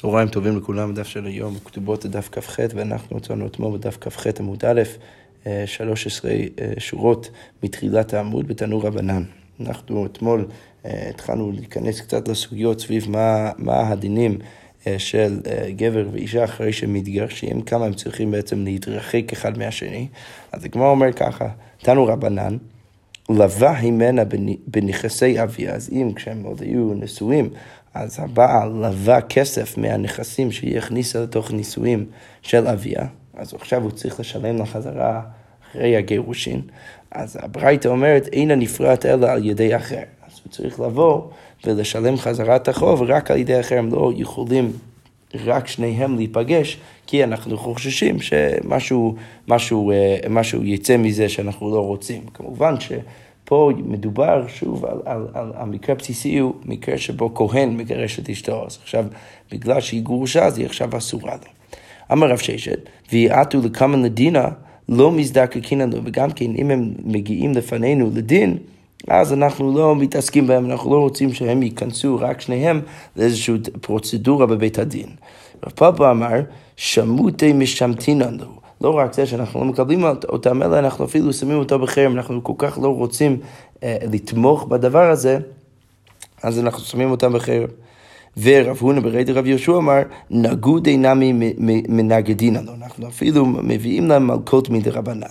צהריים טובים לכולם בדף של היום, כתובות לדף כ"ח, ואנחנו מצאנו אתמול בדף כ"ח עמוד א', 13 אה, אה, שורות מתחילת העמוד בתנור רבנן. אנחנו אתמול אה, התחלנו להיכנס קצת לסוגיות סביב מה, מה הדינים של גבר ואישה אחרי שהם מתגרשים, כמה הם צריכים בעצם להתרחק אחד מהשני. אז הגמרא אומר ככה, תנור רבנן, לווה הימנה בנכסי אביה, אז אם כשהם עוד היו נשואים, אז הבעל לווה כסף מהנכסים שהיא הכניסה לתוך נישואים של אביה, אז עכשיו הוא צריך לשלם לה חזרה אחרי הגירושין, אז הברייתא אומרת, אין הנפרט אלא על ידי אחר. אז הוא צריך לבוא ולשלם חזרה את החוב רק על ידי אחר, הם לא יכולים רק שניהם להיפגש, כי אנחנו חוששים שמשהו משהו, אה, משהו יצא מזה שאנחנו לא רוצים. כמובן ש... פה מדובר שוב על, על, על המקרה הבסיסי הוא מקרה שבו כהן מגרש את אשתו, אז עכשיו בגלל שהיא גרושה אז היא עכשיו אסורה לו. אמר רב ששת, ויעטו לקמן לדינה, לא מזדקקין לנו, וגם כן אם הם מגיעים לפנינו לדין, אז אנחנו לא מתעסקים בהם, אנחנו לא רוצים שהם ייכנסו רק שניהם לאיזושהי פרוצדורה בבית הדין. רב פאפה אמר, שמותי משמתינן לא רק זה שאנחנו לא מקבלים אותם, אלא אנחנו אפילו שמים אותו בחרם, אנחנו כל כך לא רוצים אה, לתמוך בדבר הזה, אז אנחנו שמים אותם בחרם. ורב הונא ברי רב יהושע אמר, נגוד אינמי מנגדינן, אנחנו אפילו מביאים להם מלכות מדרבנן.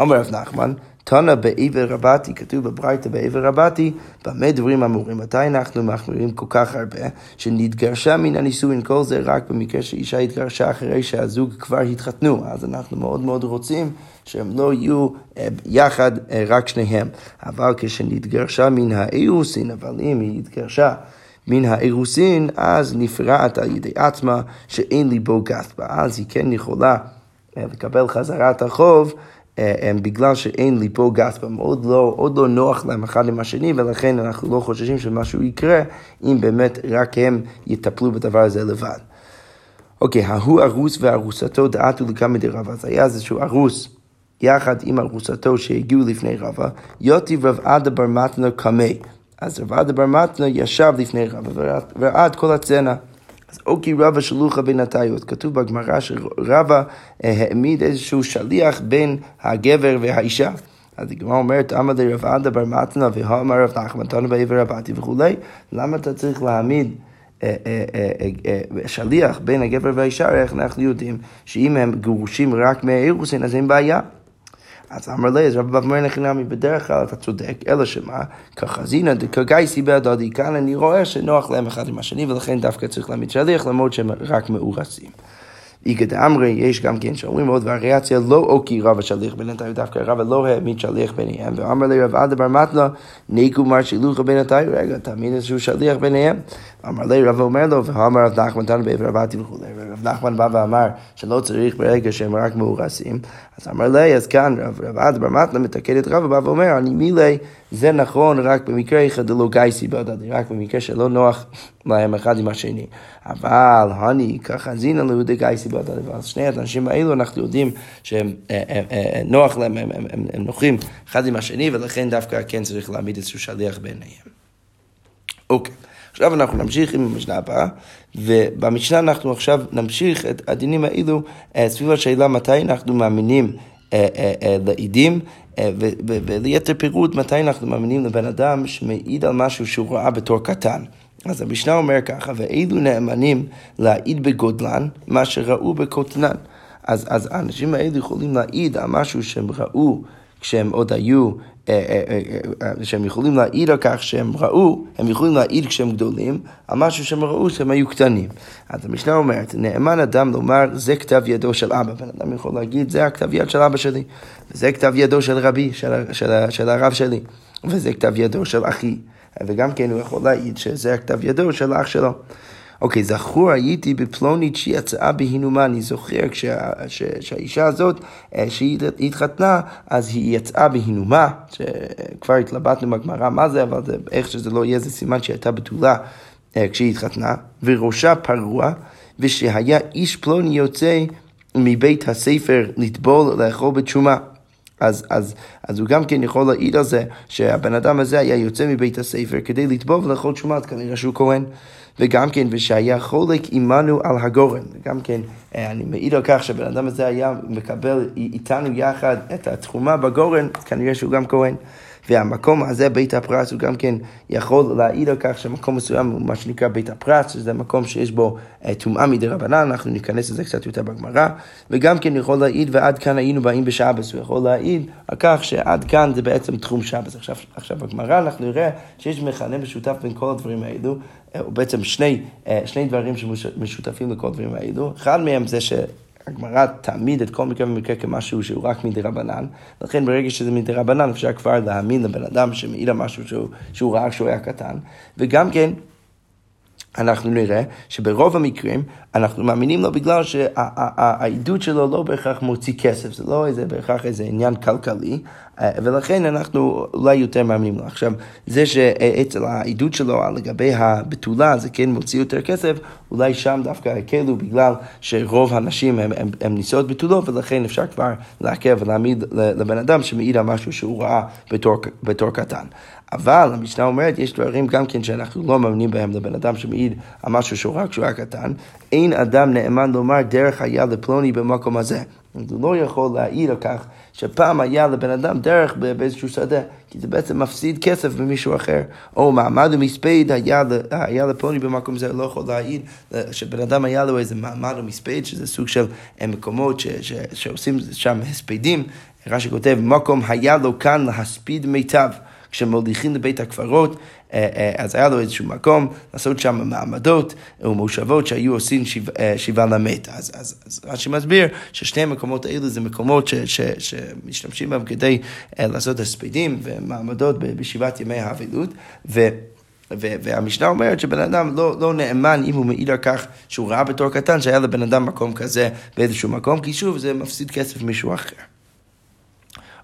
אמר רב נחמן, תנא בעבר רבתי, כתוב בברייתא בעבר רבתי, במה דברים אמורים? מתי אנחנו מחמירים כל כך הרבה? שנתגרשה מן הנישואין, כל זה רק במקרה שאישה התגרשה אחרי שהזוג כבר התחתנו, אז אנחנו מאוד מאוד רוצים שהם לא יהיו אה, יחד אה, רק שניהם. אבל כשנתגרשה מן האירוסין, אבל אם היא התגרשה מן האירוסין, אז נפרעת על ידי עצמה שאין ליבו גת בה, אז היא כן יכולה אה, לקבל חזרה את החוב. אה, בגלל שאין ליפו גס בהם, עוד לא, עוד לא נוח להם אחד עם השני, ולכן אנחנו לא חוששים שמשהו יקרה, אם באמת רק הם יטפלו בדבר הזה לבד. אוקיי, ההוא ארוס וארוסתו דעתו לכמה דרבה, אז היה איזשהו ארוס יחד עם ארוסתו שהגיעו לפני רבה, יוטיב רב עדה בר מתנה קמי. אז רב עדה בר מתנה ישב לפני רבה ורעד כל הצנע. אז אוקי רבא שלוחה בין הטיות, כתוב בגמרא שרבא אה, העמיד איזשהו שליח בין הגבר והאישה. אז הגמרא אומרת, אמר לרב עדה בר מתנה והאמר רב נחמן תנו בעבר הבתי וכולי, למה אתה צריך להעמיד אה, אה, שליח בין הגבר והאישה, איך אנחנו יודעים שאם הם גרושים רק מהאירוסין אז אין בעיה. אז אמר לי, רבי אומר לחינמי, בדרך כלל אתה צודק, אלא שמה, כחזינא דקגייסי בהדדי, כאן אני רואה שנוח להם אחד עם השני, ולכן דווקא צריך להעמיד שליח, למרות שהם רק מאורסים. איגד אמרי, יש גם כן שאומרים עוד וריאציה, לא אוקי רב השליח בינתיים, דווקא רב לא העמיד שליח ביניהם, ואמר לי רב עדה בר ניקו מר שילוחה בינתיים, רגע, תעמיד איזשהו שליח ביניהם. אמר לי רב אומר לו, ואמר רב נחמן תנו בעבר הבאתי וכולי, ורב נחמן בא ואמר שלא צריך ברגע שהם רק מאורסים, אז אמר לי, אז כאן רב, עדה בר מתלה מתקן את רב, בא ואומר, אני מילי, זה נכון רק במקרה אחד דלא גייסי בהדדי, רק במקרה שלא נוח להם אחד עם השני. אבל הני זינה ליהודי גייסי בהדדי, ואז שני האנשים האלו אנחנו יודעים שהם אה, אה, אה, נוח להם, הם, הם, הם, הם נוחים אחד עם השני, ולכן דווקא כן צריך להעמיד איזשהו שליח ביניהם. אוקיי. עכשיו אנחנו נמשיך עם המשנה הבאה, ובמשנה אנחנו עכשיו נמשיך את הדינים האלו סביב השאלה מתי אנחנו מאמינים לעידים. וליתר פירוט, מתי אנחנו מאמינים לבן אדם שמעיד על משהו שהוא ראה בתור קטן. אז המשנה אומר ככה, ואילו נאמנים להעיד בגודלן, מה שראו בקוטנן. אז, אז האנשים האלה יכולים להעיד על משהו שהם ראו כשהם עוד היו אה, אה, אה, שהם יכולים להעיד על כך שהם ראו, הם יכולים להעיד כשהם גדולים, על משהו שהם ראו שהם היו קטנים. אז המשנה אומרת, נאמן אדם לומר, זה כתב ידו של אבא. בן אדם יכול להגיד, זה הכתב יד של אבא שלי, וזה כתב ידו של רבי, של, של, של הרב שלי, וזה כתב ידו של אחי. וגם כן הוא יכול להעיד שזה הכתב ידו של אח שלו. אוקיי, זכור הייתי בפלונית שיצאה בהינומה, אני זוכר כשה, שהאישה הזאת, אה, שהיא התחתנה, אז היא יצאה בהינומה, שכבר התלבטנו בגמרא מה זה, אבל זה, איך שזה לא יהיה, זה סימן שהיא הייתה בתולה אה, כשהיא התחתנה, וראשה פרוע, ושהיה איש פלוני יוצא מבית הספר לטבול, לאכול בתשומה. אז, אז, אז הוא גם כן יכול להעיד על זה שהבן אדם הזה היה יוצא מבית הספר כדי לטבול ולאכול תשומה, כנראה שהוא כהן. וגם כן, ושהיה חולק עמנו על הגורן. וגם כן, אה, אני מעיד על כך שהבן אדם הזה היה מקבל איתנו יחד את התחומה בגורן, כנראה שהוא גם כהן. והמקום הזה, בית הפרס, הוא גם כן יכול להעיד על כך שמקום מסוים הוא מה שנקרא בית הפרס, שזה מקום שיש בו אה, טומאה מדי רבנן, אנחנו ניכנס לזה קצת יותר בגמרא, וגם כן יכול להעיד ועד כאן היינו באים בשבס, הוא יכול להעיד על כך שעד כאן זה בעצם תחום שבס. עכשיו, עכשיו בגמרא אנחנו נראה שיש מכנה משותף בין כל הדברים האלו, אה, או בעצם שני, אה, שני דברים שמשותפים לכל הדברים האלו, אחד מהם זה ש... הגמרא תעמיד את כל מקרה ומקרה כמשהו שהוא רק מדי רבנן, לכן ברגע שזה מדי רבנן אפשר כבר להאמין לבן אדם שמעיד על משהו שהוא, שהוא ראה כשהוא היה קטן, וגם כן אנחנו נראה שברוב המקרים אנחנו מאמינים לו בגלל שהעדות שלו לא בהכרח מוציא כסף, זה לא איזה, בהכרח איזה עניין כלכלי, ולכן אנחנו אולי יותר מאמינים לו. עכשיו, זה שאצל העדות שלו לגבי הבתולה זה כן מוציא יותר כסף, אולי שם דווקא הקלו בגלל שרוב הנשים הם נישאות בתולות, ולכן אפשר כבר לעכב ולהעמיד לבן אדם שמעיד על משהו שהוא ראה בתור, בתור קטן. אבל המשנה אומרת, יש דברים גם כן שאנחנו לא מאמינים בהם לבן אדם שמעיד על משהו שהוא רק כשהוא היה קטן. אין אדם נאמן לומר דרך היה לפלוני במקום הזה. הוא לא יכול להעיד על כך שפעם היה לבן אדם דרך באיזשהו שדה, כי זה בעצם מפסיד כסף ממישהו אחר. או מעמד ומספד היה, היה לפלוני במקום הזה, לא יכול להעיד שבן אדם היה לו איזה מעמד ומספד, שזה סוג של מקומות ש, ש, שעושים שם הספדים. רש"י כותב, מקום היה לו כאן להספיד מיטב. כשמוליכים לבית הקברות, אה, אה, אז היה לו איזשהו מקום לעשות שם מעמדות ומושבות שהיו עושים שבעה שבע אה, למת. אז, אז, אז רש"י מסביר ששני המקומות האלו זה מקומות ש, ש, שמשתמשים בהם כדי לעשות הספדים ומעמדות בשבעת ימי האבלות. והמשנה אומרת שבן אדם לא, לא נאמן אם הוא מעיד על כך שהוא ראה בתור קטן שהיה לבן אדם מקום כזה באיזשהו מקום, כי שוב זה מפסיד כסף ממישהו אחר.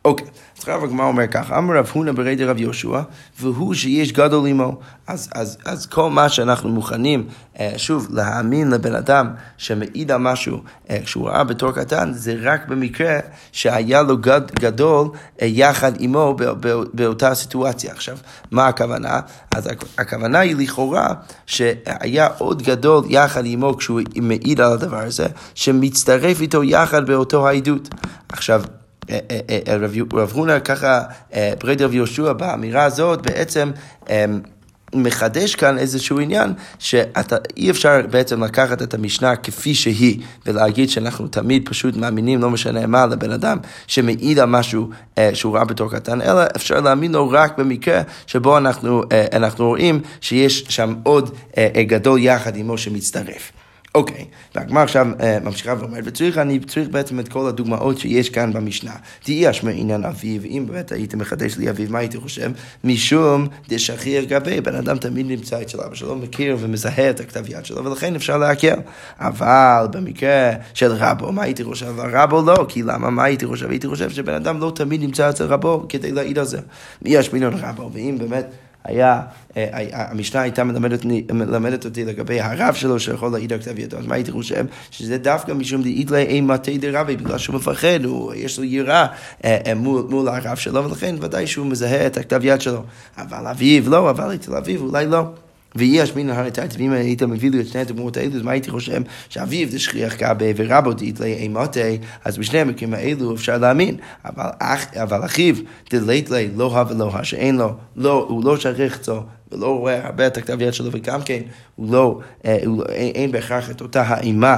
אוקיי, אז עכשיו הגמרא אומר ככה, אמר רב הונא ברי דרב יהושע, והוא שיש גדול עמו. אז, אז, אז כל מה שאנחנו מוכנים, אה, שוב, להאמין לבן אדם שמעיד על משהו אה, שהוא ראה בתור קטן, זה רק במקרה שהיה לו גד, גדול אה, יחד עמו באותה סיטואציה. עכשיו, מה הכוונה? אז הכוונה היא לכאורה שהיה עוד גדול יחד עמו כשהוא מעיד על הדבר הזה, שמצטרף איתו יחד באותו העדות. עכשיו, רב הונא ככה, פריד רב יהושע באמירה הזאת בעצם מחדש כאן איזשהו עניין שאי אפשר בעצם לקחת את המשנה כפי שהיא ולהגיד שאנחנו תמיד פשוט מאמינים, לא משנה מה, לבן אדם שמעיד על משהו שהוא ראה בתור קטן, אלא אפשר להאמין לו רק במקרה שבו אנחנו, אנחנו רואים שיש שם עוד גדול יחד עמו שמצטרף. אוקיי, והגמר עכשיו uh, ממשיכה ואומרת, וצריך, אני צריך בעצם את כל הדוגמאות שיש כאן במשנה. תהיי אשמע עניין אביו, אם באמת הייתי מחדש לי אביו, מה הייתי חושב? משום דשכיר גבי, בן אדם תמיד נמצא אצל אבא שלו, מכיר ומזהה את הכתב יד שלו, ולכן אפשר להכיר. אבל במקרה של רבו, מה הייתי חושב? רבו לא, כי למה? מה הייתי חושב? הייתי חושב שבן אדם לא תמיד נמצא אצל רבו כדי להעיד על זה. מי עניין רבו, ואם באמת... היה, אה, המשנה הייתה מלמדת, מלמדת אותי לגבי הרב שלו שיכול להעיד על כתב ידו, אז מה הייתי חושב? שזה דווקא משום דאיתלי אימתי דרבי, בגלל שהוא מפחד, הוא, יש לו יראה אה, אה, מול, מול הרב שלו, ולכן ודאי שהוא מזהה את הכתב יד שלו. אבל אביו לא, אבל אצל אביו אולי לא. ויש מן הרייתת, ואם היית מביא לי את שני הדוגמאות האלו, אז מה הייתי חושב? שאביו זה שכיח גבי ורבו דאיתלי אימתי, אז בשני המקרים האלו אפשר להאמין. אבל, אח, אבל אחיו דלית לי לא הא ולא הא, שאין לו, לא, הוא לא שכח צו. ולא רואה הרבה את הכתב יד שלו, וגם כן, הוא לא, אה, הוא לא אין, אין בהכרח את אותה האימה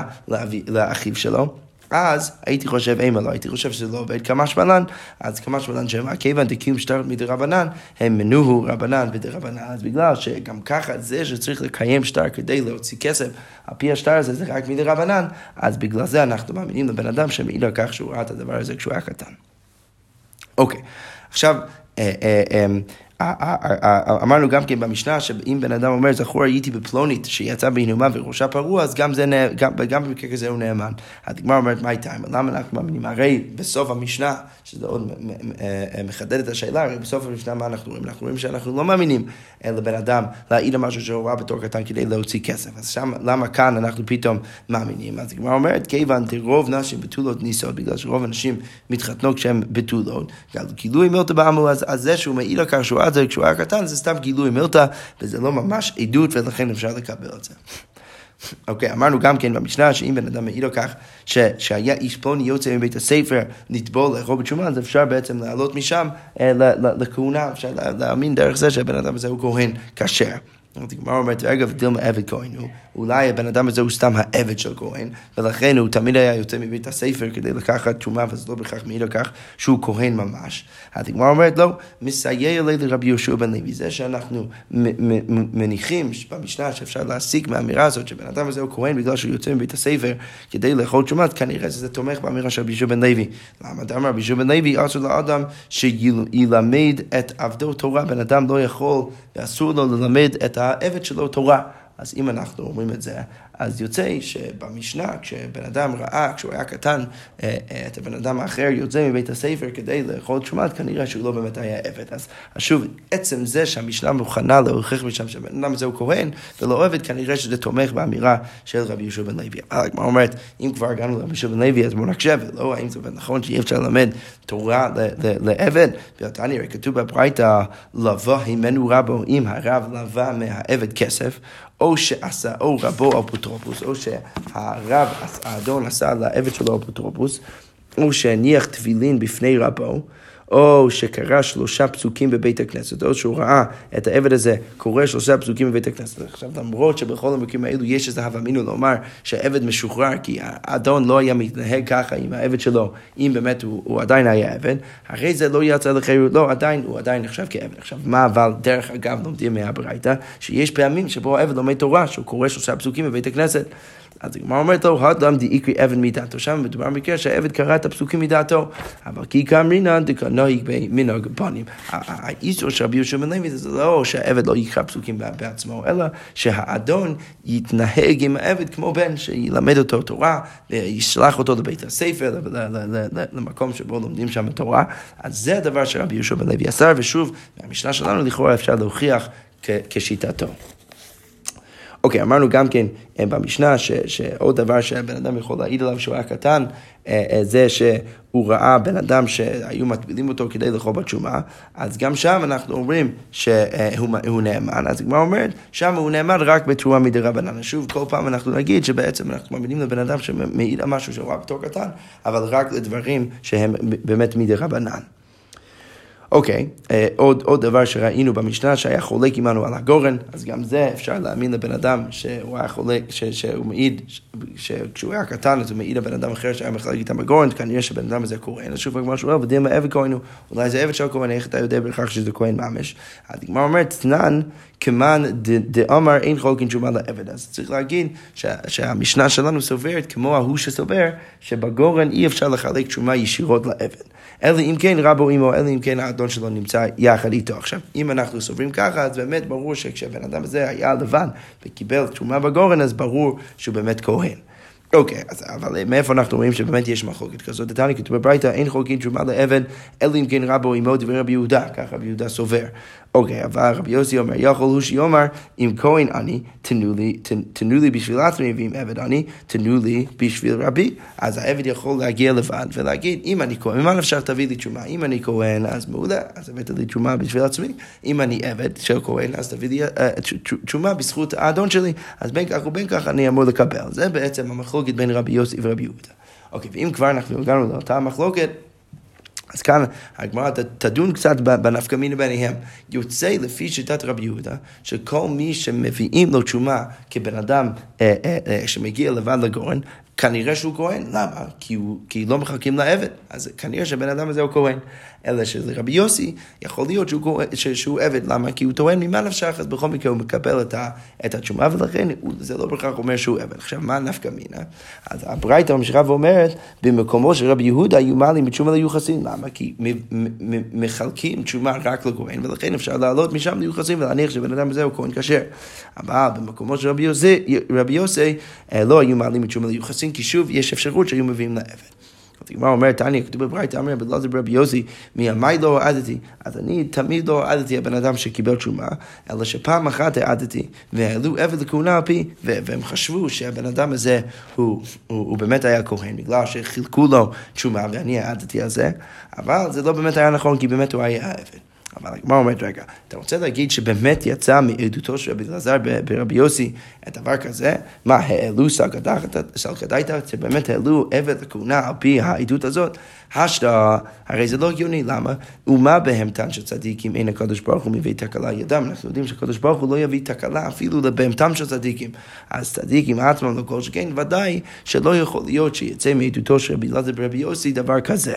לאחיו שלו. אז הייתי חושב אימה לא, הייתי חושב שזה לא עובד כמה שמלן, אז כמה שמלן שהם כיוון דקיום שטרת מדי רבנן, הם מנוהו רבנן בדי רבנן, אז בגלל שגם ככה זה שצריך לקיים שטר כדי להוציא כסף, על פי השטר הזה זה רק מדי רבנן, אז בגלל זה אנחנו מאמינים לבן אדם שמעיד על כך שהוא ראה את הדבר הזה כשהוא היה קטן. אוקיי, עכשיו, אה, אה, אה, אמרנו גם כן במשנה שאם בן אדם אומר זכור הייתי בפלונית שיצא בהינומה וראשה פרוע אז גם, זה, גם, גם במקרה כזה הוא נאמן. הדגמר אומרת מה הייתה, למה אנחנו מאמינים? הרי בסוף המשנה, שזה עוד אה, מחדד את השאלה, הרי בסוף המשנה מה אנחנו רואים? אנחנו רואים שאנחנו לא מאמינים לבן אדם להעיד על משהו שהוא ראה בתור קטן כדי להוציא כסף. אז שם, למה כאן אנחנו פתאום מאמינים? אז הדגמר אומרת כיוון דרוב נשים בתולות ניסות, בגלל שרוב הנשים מתחתנות כשהן בתולות, גילו אם לא תבעמו אז זה שהוא מעיד על כך שהוא את זה כשהוא היה קטן, זה סתם גילוי מילתא, וזה לא ממש עדות, ולכן אפשר לקבל את זה. אוקיי, okay, אמרנו גם כן במשנה שאם בן אדם מעיד על כך ש, שהיה איש פלוני יוצא מבית הספר לטבול לאכול בתשומה, אז אפשר בעצם לעלות משם אה, לכהונה, אפשר להאמין דרך זה שהבן אדם הזה הוא כהן כשר. הגמרא אומרת, רגע ודילמה עבד כהן הוא, אולי הבן אדם הזה הוא סתם העבד של כהן, ולכן הוא תמיד היה יוצא מבית הספר כדי לקחת תשומה, וזה לא בהכרח מעיד על כך שהוא כהן ממש. הגמרא אומרת, לא, מסייע לי לרבי יהושע בן לוי. זה שאנחנו מניחים במשנה שאפשר להסיק מהאמירה הזאת שבן אדם הזה הוא כהן בגלל שהוא יוצא מבית הספר כדי לאכול תשומה, כנראה שזה תומך באמירה של רבי יהושע בן לוי. למה דאמר רבי יהושע בן לוי, אסור לאדם שילמד את עבדו תורה, בן אדם לא יכול, ואסור לו ללמד את העבד שלו תורה. אז אם אנחנו אומרים את זה, אז יוצא שבמשנה, כשבן אדם ראה, כשהוא היה קטן, אה, אה, את הבן אדם האחר יוצא מבית הספר כדי לאכול תשומת, כנראה שהוא לא באמת היה עבד. אז שוב, עצם זה שהמשנה מוכנה להוכיח משם שהבן אדם הזה הוא כהן ולא עבד, כנראה שזה תומך באמירה של רבי יהושע בן לוי. אבל הגמרא אומרת, אם כבר הגענו לרבי יהושע בן לוי, אז בואו נקשב, ולא האם זה נכון שאי אפשר ללמד תורה לעבד, הרי כתוב בברייתא, לבוא הימנו רבו, אם הרב לווה מהעבד כסף, או שעשה, או רבו אפוטרופוס, או שהרב, האדון עשה לעבד שלו אפוטרופוס, או שהניח תפילין בפני רבו, או שקרא שלושה פסוקים בבית הכנסת, או שהוא ראה את העבד הזה קורא שלושה פסוקים בבית הכנסת. עכשיו, למרות שבכל המקרים האלו יש איזה הווה מינו לומר שהעבד משוחרר, כי האדון לא היה מתנהג ככה עם העבד שלו, אם באמת הוא, הוא עדיין היה עבד, הרי זה לא יצא לחירות, לא, עדיין, הוא עדיין נחשב כעבד. עכשיו, מה אבל דרך אגב לומדים מהברייתא? שיש פעמים שבו העבד לומד תורה, שהוא קורא שלושה פסוקים בבית הכנסת. אז הגמרא אומרת לו, האדם דאיקרי אבן מדעתו. שם מדובר במקרה שהעבד קרא את הפסוקים מדעתו. אבל כי כאמרינן דקנוהיג במנהג פנים. האיסור של רבי יהושע בן לוי זה לא שהעבד לא יקרא פסוקים בעצמו, אלא שהאדון יתנהג עם העבד כמו בן, שילמד אותו תורה, וישלח אותו לבית הספר, למקום שבו לומדים שם תורה. אז זה הדבר שרבי יהושע בן לוי עשה, ושוב, מהמשנה שלנו לכאורה אפשר להוכיח כשיטתו. אוקיי, אמרנו גם כן אה, במשנה ש, שעוד דבר שבן אדם יכול להעיד עליו שהוא היה קטן, אה, אה, זה שהוא ראה בן אדם שהיו מטבילים אותו כדי לאכול בתשומה, אז גם שם אנחנו אומרים שהוא נאמן, אז הגמרא אומרת, שם הוא נאמן רק בתרומה מדי רבנן. שוב, כל פעם אנחנו נגיד שבעצם אנחנו מאמינים לבן אדם שמעיד על משהו שהוא ראה בתור קטן, אבל רק לדברים שהם באמת מדי רבנן. אוקיי, אה, עוד, עוד דבר שראינו במשנה שהיה חולק עמנו על הגורן, אז גם זה אפשר להאמין לבן אדם שהוא היה חולק, ש, שהוא מעיד, שכשהוא היה קטן אז הוא מעיד על בן אדם אחר שהיה מחלק איתם בגורן, כנראה שבן אדם הזה כהן, אז שוב הגמרא שואל, ודימה עבד כהן הוא, אולי זה עבד של כהן, איך אתה יודע בכך שזה כהן ממש? הגמרא אומרת, תנן כמאן דאמר אין חולקין תשומה לעבד. אז צריך להגיד שהמשנה שלנו סוברת כמו ההוא שסובר, שבגורן אי אפשר לחלק תשומה ישירות לעבד. אלא אם כן רבו עמו, אלא אם כן האדון שלו נמצא יחד איתו. עכשיו, אם אנחנו סוברים ככה, אז באמת ברור שכשהבן אדם הזה היה לבן וקיבל תשומה בגורן, אז ברור שהוא באמת כהן. אוקיי, אז אבל מאיפה אנחנו רואים שבאמת יש מחלוקת כזאת? דתני כתוב בברייתא, אין חולקין תרומה לעבד, אלא אם כן רבו עמו דברי רבי יהודה, ככה רבי יהודה סובר. אוקיי, אבל רבי יוסי אומר, יכול הוא שיאמר, אם כהן אני, תנו לי, בשביל עצמי, ואם עבד אני, תנו לי בשביל רבי. אז העבד יכול להגיע לבד ולהגיד, אם אני כהן, ממה אפשר תביא לי תשומה? אם אני כהן, אז מעולה, אז הבאת לי תשומה בשביל עצמי. אם אני עבד של כהן, אז תביא לי תשומה בזכות האדון שלי. אז בין כך ובין כך אני אמור לקבל. זה בעצם המחלוקת בין רבי יוסי ורבי יהודה. אוקיי, ואם כבר אנחנו הגענו לאותה מחלוקת, אז כאן הגמרא תדון קצת בנפקא מינה ביניהם. יוצא לפי שיטת רבי יהודה, שכל מי שמביאים לו תשומה כבן אדם אה, אה, אה, שמגיע לבד לגורן, כנראה שהוא כהן. למה? כי, הוא, כי לא מחכים לעבד. אז כנראה שהבן אדם הזה הוא כהן. אלא שלרבי יוסי יכול להיות שהוא, שהוא עבד, למה? כי הוא טוען ממה נפשך, אז בכל מקרה הוא מקבל את, ה, את התשומה, ולכן זה לא בהכרח אומר שהוא עבד. עכשיו, מה נפקא מינה? אז הברייתא ממשיכה ואומרת, במקומו של רבי יהודה היו מעלים בתשומה ליוחסין, למה? כי מחלקים תשומה רק לכהן, ולכן אפשר לעלות משם ליוחסין ולהניח שבן אדם הזה הוא כהן כשר. אבל במקומו של רבי יוסי, רבי יוסי אה, לא היו מעלים בתשומה ליוחסין, כי שוב יש אפשרות שהיו מביאים לעבד. אז הגמרא אומרת, תניא, כתוב בברייתא, אמר רבי אלעזר ברבי יוסי, מימי לא העדתי. אז אני תמיד לא העדתי הבן אדם שקיבל תשומה, אלא שפעם אחת העדתי, והעלו עבד לכהונה על פי, והם חשבו שהבן אדם הזה הוא, הוא, הוא באמת היה כהן, בגלל שחילקו לו תשומה ואני העדתי על זה, אבל זה לא באמת היה נכון, כי באמת הוא היה עבד. אבל הגמרא אומרת, רגע, אתה רוצה להגיד שבאמת יצא מעדותו של רבי אלעזר ברבי יוסי דבר כזה? מה, העלו סלקדאיתא, שבאמת העלו עבד לכהונה על פי העדות הזאת? השתא, הרי זה לא הגיוני, למה? ומה בהמתן של צדיקים אין הקדוש ברוך הוא מביא תקלה ידם? אנחנו יודעים שהקדוש ברוך הוא לא יביא תקלה אפילו לבהמתם של צדיקים. אז צדיקים עצמם, לא כל שכן, ודאי שלא יכול להיות שיצא מעדותו של רבי אלעזר ברבי יוסי דבר כזה.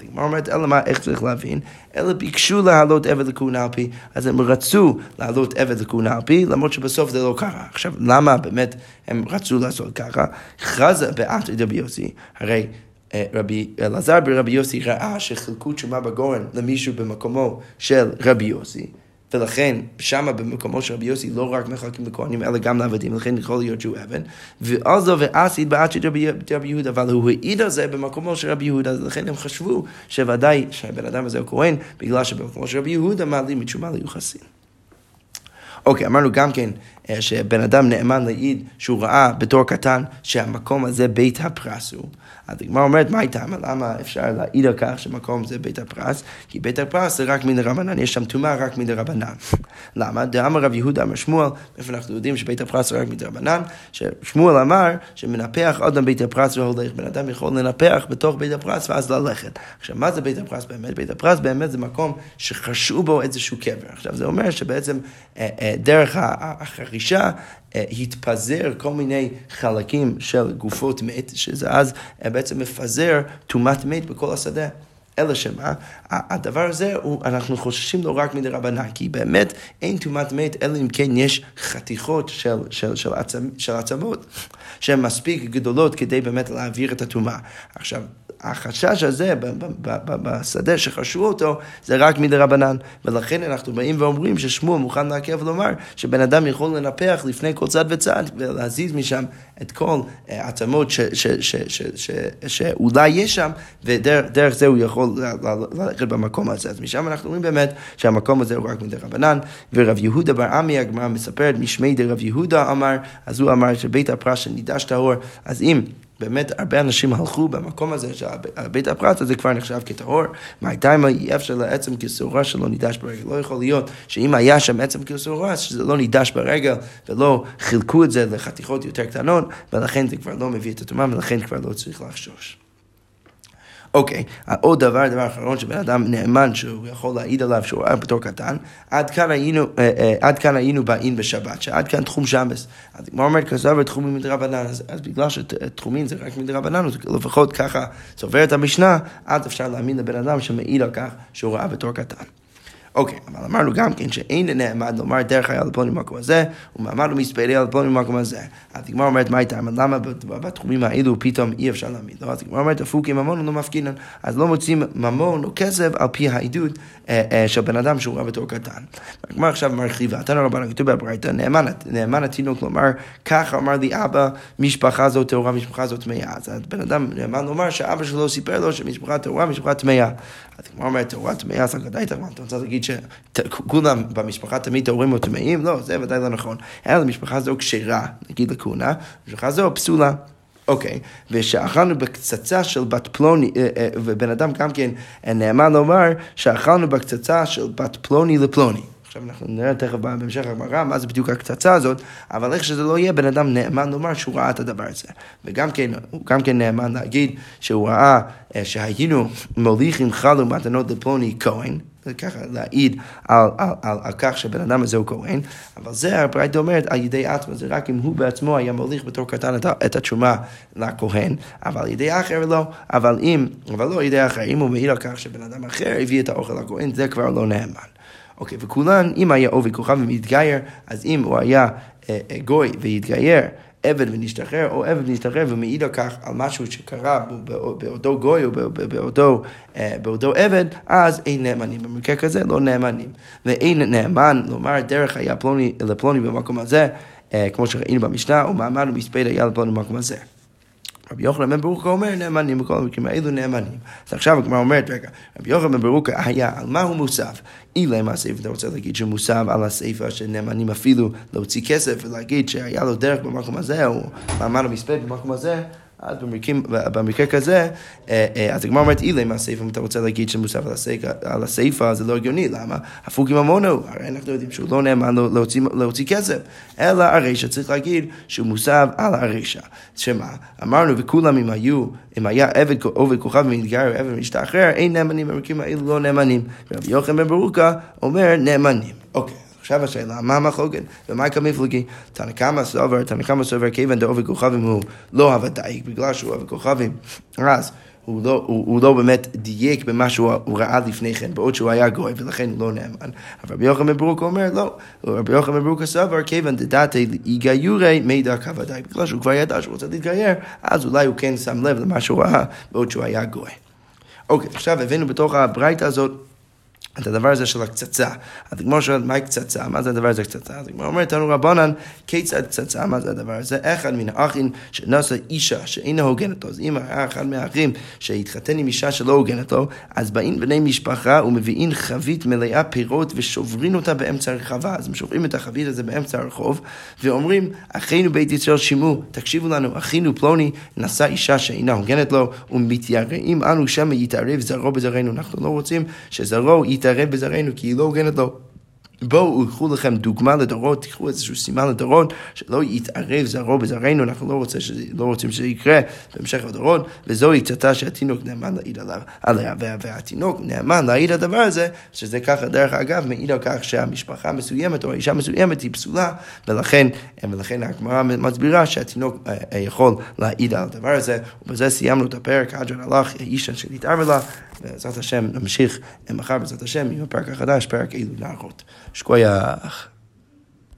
הגמרא אומרת, אלא מה, איך צריך להבין? אלא ביקשו להעלות עבד לכהונה על פי, אז הם רצו להעלות עבד לכהונה על פי, למרות שבסוף זה לא קרה. עכשיו, למה באמת הם רצו לעשות ככה? חזה בעט רבי יוסי, הרי... אה, רבי אלעזר ברבי יוסי ראה שחילקו תשומה בגורן למישהו במקומו של רבי יוסי. ולכן שמה במקומו של רבי יוסי לא רק מחלקים לכהנים אלא גם לעבדים, לכן יכול להיות שהוא אבן. ועל זו ועשית בעד של רבי יהודה, אבל הוא העיד על זה במקומו של רבי יהודה, לכן הם חשבו שוודאי שהבן אדם הזה הוא כהן, בגלל שבמקומו של רבי יהודה מעלים מתשומה ליוחסין. אוקיי, אמרנו גם כן אה, שבן אדם נאמן להעיד שהוא ראה בתור קטן שהמקום הזה בית הפרס הוא. אז הגמרא אומרת, מה איתם? למה אפשר להעיד על כך שמקום זה בית הפרס? כי בית הפרס זה רק מן הרבנן, יש שם טומאה רק מן הרבנן. למה? דאמר רב יהודה אמר שמואל, איפה אנחנו יודעים שבית הפרס זה רק מן הרבנן? ששמואל אמר שמנפח אדם בית הפרס והולך, בן אדם יכול לנפח בתוך בית הפרס ואז ללכת. עכשיו, מה זה בית הפרס באמת? בית הפרס באמת זה מקום שחשו בו איזשהו קבר. עכשיו, זה אומר שבעצם אה, אה, דרך החרישה התפזר כל מיני חלקים של גופות מת, שזה אז אה, בעצם מפזר טומאת מת בכל השדה. אלא שמה, הדבר הזה, הוא, אנחנו חוששים לו רק מדי רבנן, כי באמת אין טומאת מת, אלא אם כן יש חתיכות של, של, של, עצמ, של עצמות שהן מספיק גדולות כדי באמת להעביר את הטומאה. עכשיו, החשש הזה בשדה שחשו אותו, זה רק מדי רבנן. ולכן אנחנו באים ואומרים ששמואל מוכן לעכב ולומר שבן אדם יכול לנפח לפני כל צד וצד ולהזיז משם את כל העצמות שאולי יש שם, ודרך זה הוא יכול ללכת במקום הזה. אז משם אנחנו רואים באמת שהמקום הזה הוא רק מדי רבנן. ורב יהודה בר עמי, הגמרא מספרת, משמי דרב יהודה אמר, אז הוא אמר שבית הפרש שנידש טהור, אז אם... באמת הרבה אנשים הלכו במקום הזה, שבית הפרט הזה כבר נחשב כטהור. מה הייתה אם אי אפשר לעצם כסעורה שלא נידש ברגל. לא יכול להיות שאם היה שם עצם כסעורה, שזה לא נידש ברגל, ולא חילקו את זה לחתיכות יותר קטנות, ולכן זה כבר לא מביא את הטומאה, ולכן כבר לא צריך לחשוש. אוקיי, עוד דבר, דבר אחרון, שבן אדם נאמן שהוא יכול להעיד עליו שהוא ראה בתור קטן, עד כאן היינו, אה, אה, עד כאן היינו באים בשבת, שעד כאן תחום שבס. אז הגמרא אומרת כזב ותחומים מדרבנן, אז, אז בגלל שתחומים זה רק מדרבנן, לפחות ככה סוברת המשנה, אז אפשר להאמין לבן אדם שמעיד על כך שהוא ראה בתור קטן. אוקיי, אבל אמרנו גם כן שאין נעמד לומר דרך היה לפלוני במקום הזה, ומעמד ומספרי על לפלוני במקום הזה. אז הגמרא אומרת, מה הייתה? למה בתחומים האלו פתאום אי אפשר להעמיד? אז הגמרא אומרת, הפוקי ממון לא מפגינן. אז לא מוצאים ממון או כסף על פי העדות אה, אה, של בן אדם שהוא רב בתור קטן. הגמרא עכשיו מרחיבה, תנא רבנן כתוב בברייתא, נאמן התינוק לומר, כך אמר לי אבא, משפחה זו טהורה, משפחה זו טמאה. אז בן אדם נאמן לומר שאבא שלו סיפר לו שמשפחה טהורה, משפחה טמאה. אז הגמרא אומרת, טהורה טמאה, אז הגדאית, אתה רוצה להגיד שכולם במשפחה תמיד טהורים או טמאים? לא, זה ודאי לא נכון. אלא משפחה זו כשרה, נגיד לכהונה, משפחה זו פסולה. אוקיי, ושאכלנו בקצצה של בת פלוני, אה, אה, ובן אדם גם כן נאמן לומר שאכלנו בקצצה של בת פלוני לפלוני. עכשיו אנחנו נראה תכף בהמשך הגמרא מה זה בדיוק הקצצה הזאת, אבל איך שזה לא יהיה, בן אדם נאמן לומר שהוא ראה את הדבר הזה. וגם כן, הוא גם כן נאמן להגיד שהוא ראה אה, שהיינו מוליכים חלו מתנות לפלוני כהן, ככה להעיד על, על, על, על כך שהבן אדם הזה הוא כהן, אבל זה הברייתא אומרת על ידי עצמו, זה רק אם הוא בעצמו היה מוליך בתור קטן את, את התשומה לכהן, אבל על ידי אחר לא, אבל אם, אבל לא על ידי אחר, אם הוא מעיד על כך שבן אדם אחר הביא את האוכל לכהן, זה כבר לא נאמן. אוקיי, וכולן, אם היה עובי כוכב ומתגייר, אז אם הוא היה אה, אה, גוי והתגייר, עבד ונשתחרר, או עבד ונשתחרר ומעיד על כך, על משהו שקרה באותו גוי או באותו, אה, באותו עבד, אז אין נאמנים. במקרה כזה לא נאמנים. ואין נאמן לומר דרך היה פלוני לפלוני במקום הזה, אה, כמו שראינו במשנה, ומעמד ומספד היה לפלוני במקום הזה. רבי יוחנן בן ברוקה אומר נאמנים בכל המקרים האלו נאמנים. אז עכשיו הגמרא אומרת, רגע, רבי יוחנן בן ברוקה היה, על מה הוא מוסף? אילם הסעיף, אתה רוצה להגיד שהוא מוסף על הסעיפה שנאמנים אפילו להוציא כסף ולהגיד שהיה לו דרך במקום הזה, או מעמד המספד במקום הזה, אז במקרים, במקרה כזה, אה, אה, אז הגמרא אומרת אילי מהסיפה, אם אתה רוצה להגיד שמוסף על הסיפה, זה לא הגיוני, למה? הפוך עם המונו, הרי אנחנו יודעים שהוא לא נאמן להוציא, להוציא כסף, אלא הרישא צריך להגיד שהוא מוסב על הרישא. שמה? אמרנו, וכולם אם היו, אם היה עבד, עובד כוכב ומתגייר עבד משתחרר, אין נאמנים, במקרים האלו לא נאמנים. רבי יוחנן בן ברוקה אומר נאמנים. אוקיי. עכשיו השאלה, מה המחלוקת? ומה כמפלגי? תנא קמא סובר, תנא קמא סובר, כיוון דעובד כוכבים הוא לא הוודאי, בגלל שהוא עובד כוכבים. אז הוא לא, הוא, הוא לא באמת דייק במה שהוא ראה לפני כן, בעוד שהוא היה גוי, ולכן הוא לא נאמן. אבל רבי יוחנן ברוק אומר, לא, רבי יוחנן ברוק סבר, כיוון דדתי יגיורי מידע כוודאי, בגלל שהוא כבר ידע שהוא רוצה להתגייר, אז אולי הוא כן שם לב למה שהוא ראה, בעוד שהוא היה גוי. אוקיי, עכשיו הבאנו בתוך הברייתא הזאת את הדבר הזה של הקצצה. אז הגמור שואלת, מהי קצצה? מה זה הדבר הזה קצצה? אז הגמור אומרת לנו רבנן, כיצד קצצה? מה זה הדבר הזה? אחד מן האחים שנשא אישה שאינה הוגנת לו. אז אם היה אחד מהאחים שהתחתן עם אישה שלא הוגנת לו, אז באים בני משפחה ומביאים חבית מלאה פירות ושוברים אותה באמצע הרחבה. אז הם שוברים את החבית הזה באמצע הרחוב, ואומרים, אחינו בית ישראל שימו, תקשיבו לנו, אחינו פלוני נשא אישה שאינה הוגנת לו, ומתייראים אנו שמא יתערב זרעו בזרענו. אנחנו לא רוצים שזרעו להתערב בזרענו, כי היא לא הוגנת לו. בואו, קחו לכם דוגמה לדורות, תקחו איזשהו סימן לדורות, שלא יתערב זרעו בזרענו, אנחנו לא, רוצה שזה, לא רוצים שזה יקרה בהמשך הדורות, וזוהי קצתה שהתינוק נאמן להעיד עליה, והתינוק נאמן להעיד הדבר הזה, שזה ככה, דרך אגב, מעיד על כך שהמשפחה מסוימת או האישה מסוימת היא פסולה, ולכן, ולכן הגמרא מסבירה שהתינוק אה, אה, יכול להעיד על הדבר הזה, ובזה סיימנו את הפרק, אג'ן הלך, אישה שנתערב לה, בעזרת השם נמשיך מחר בעזרת השם עם הפרק החדש, פרק אילו נערות. je crois, il y a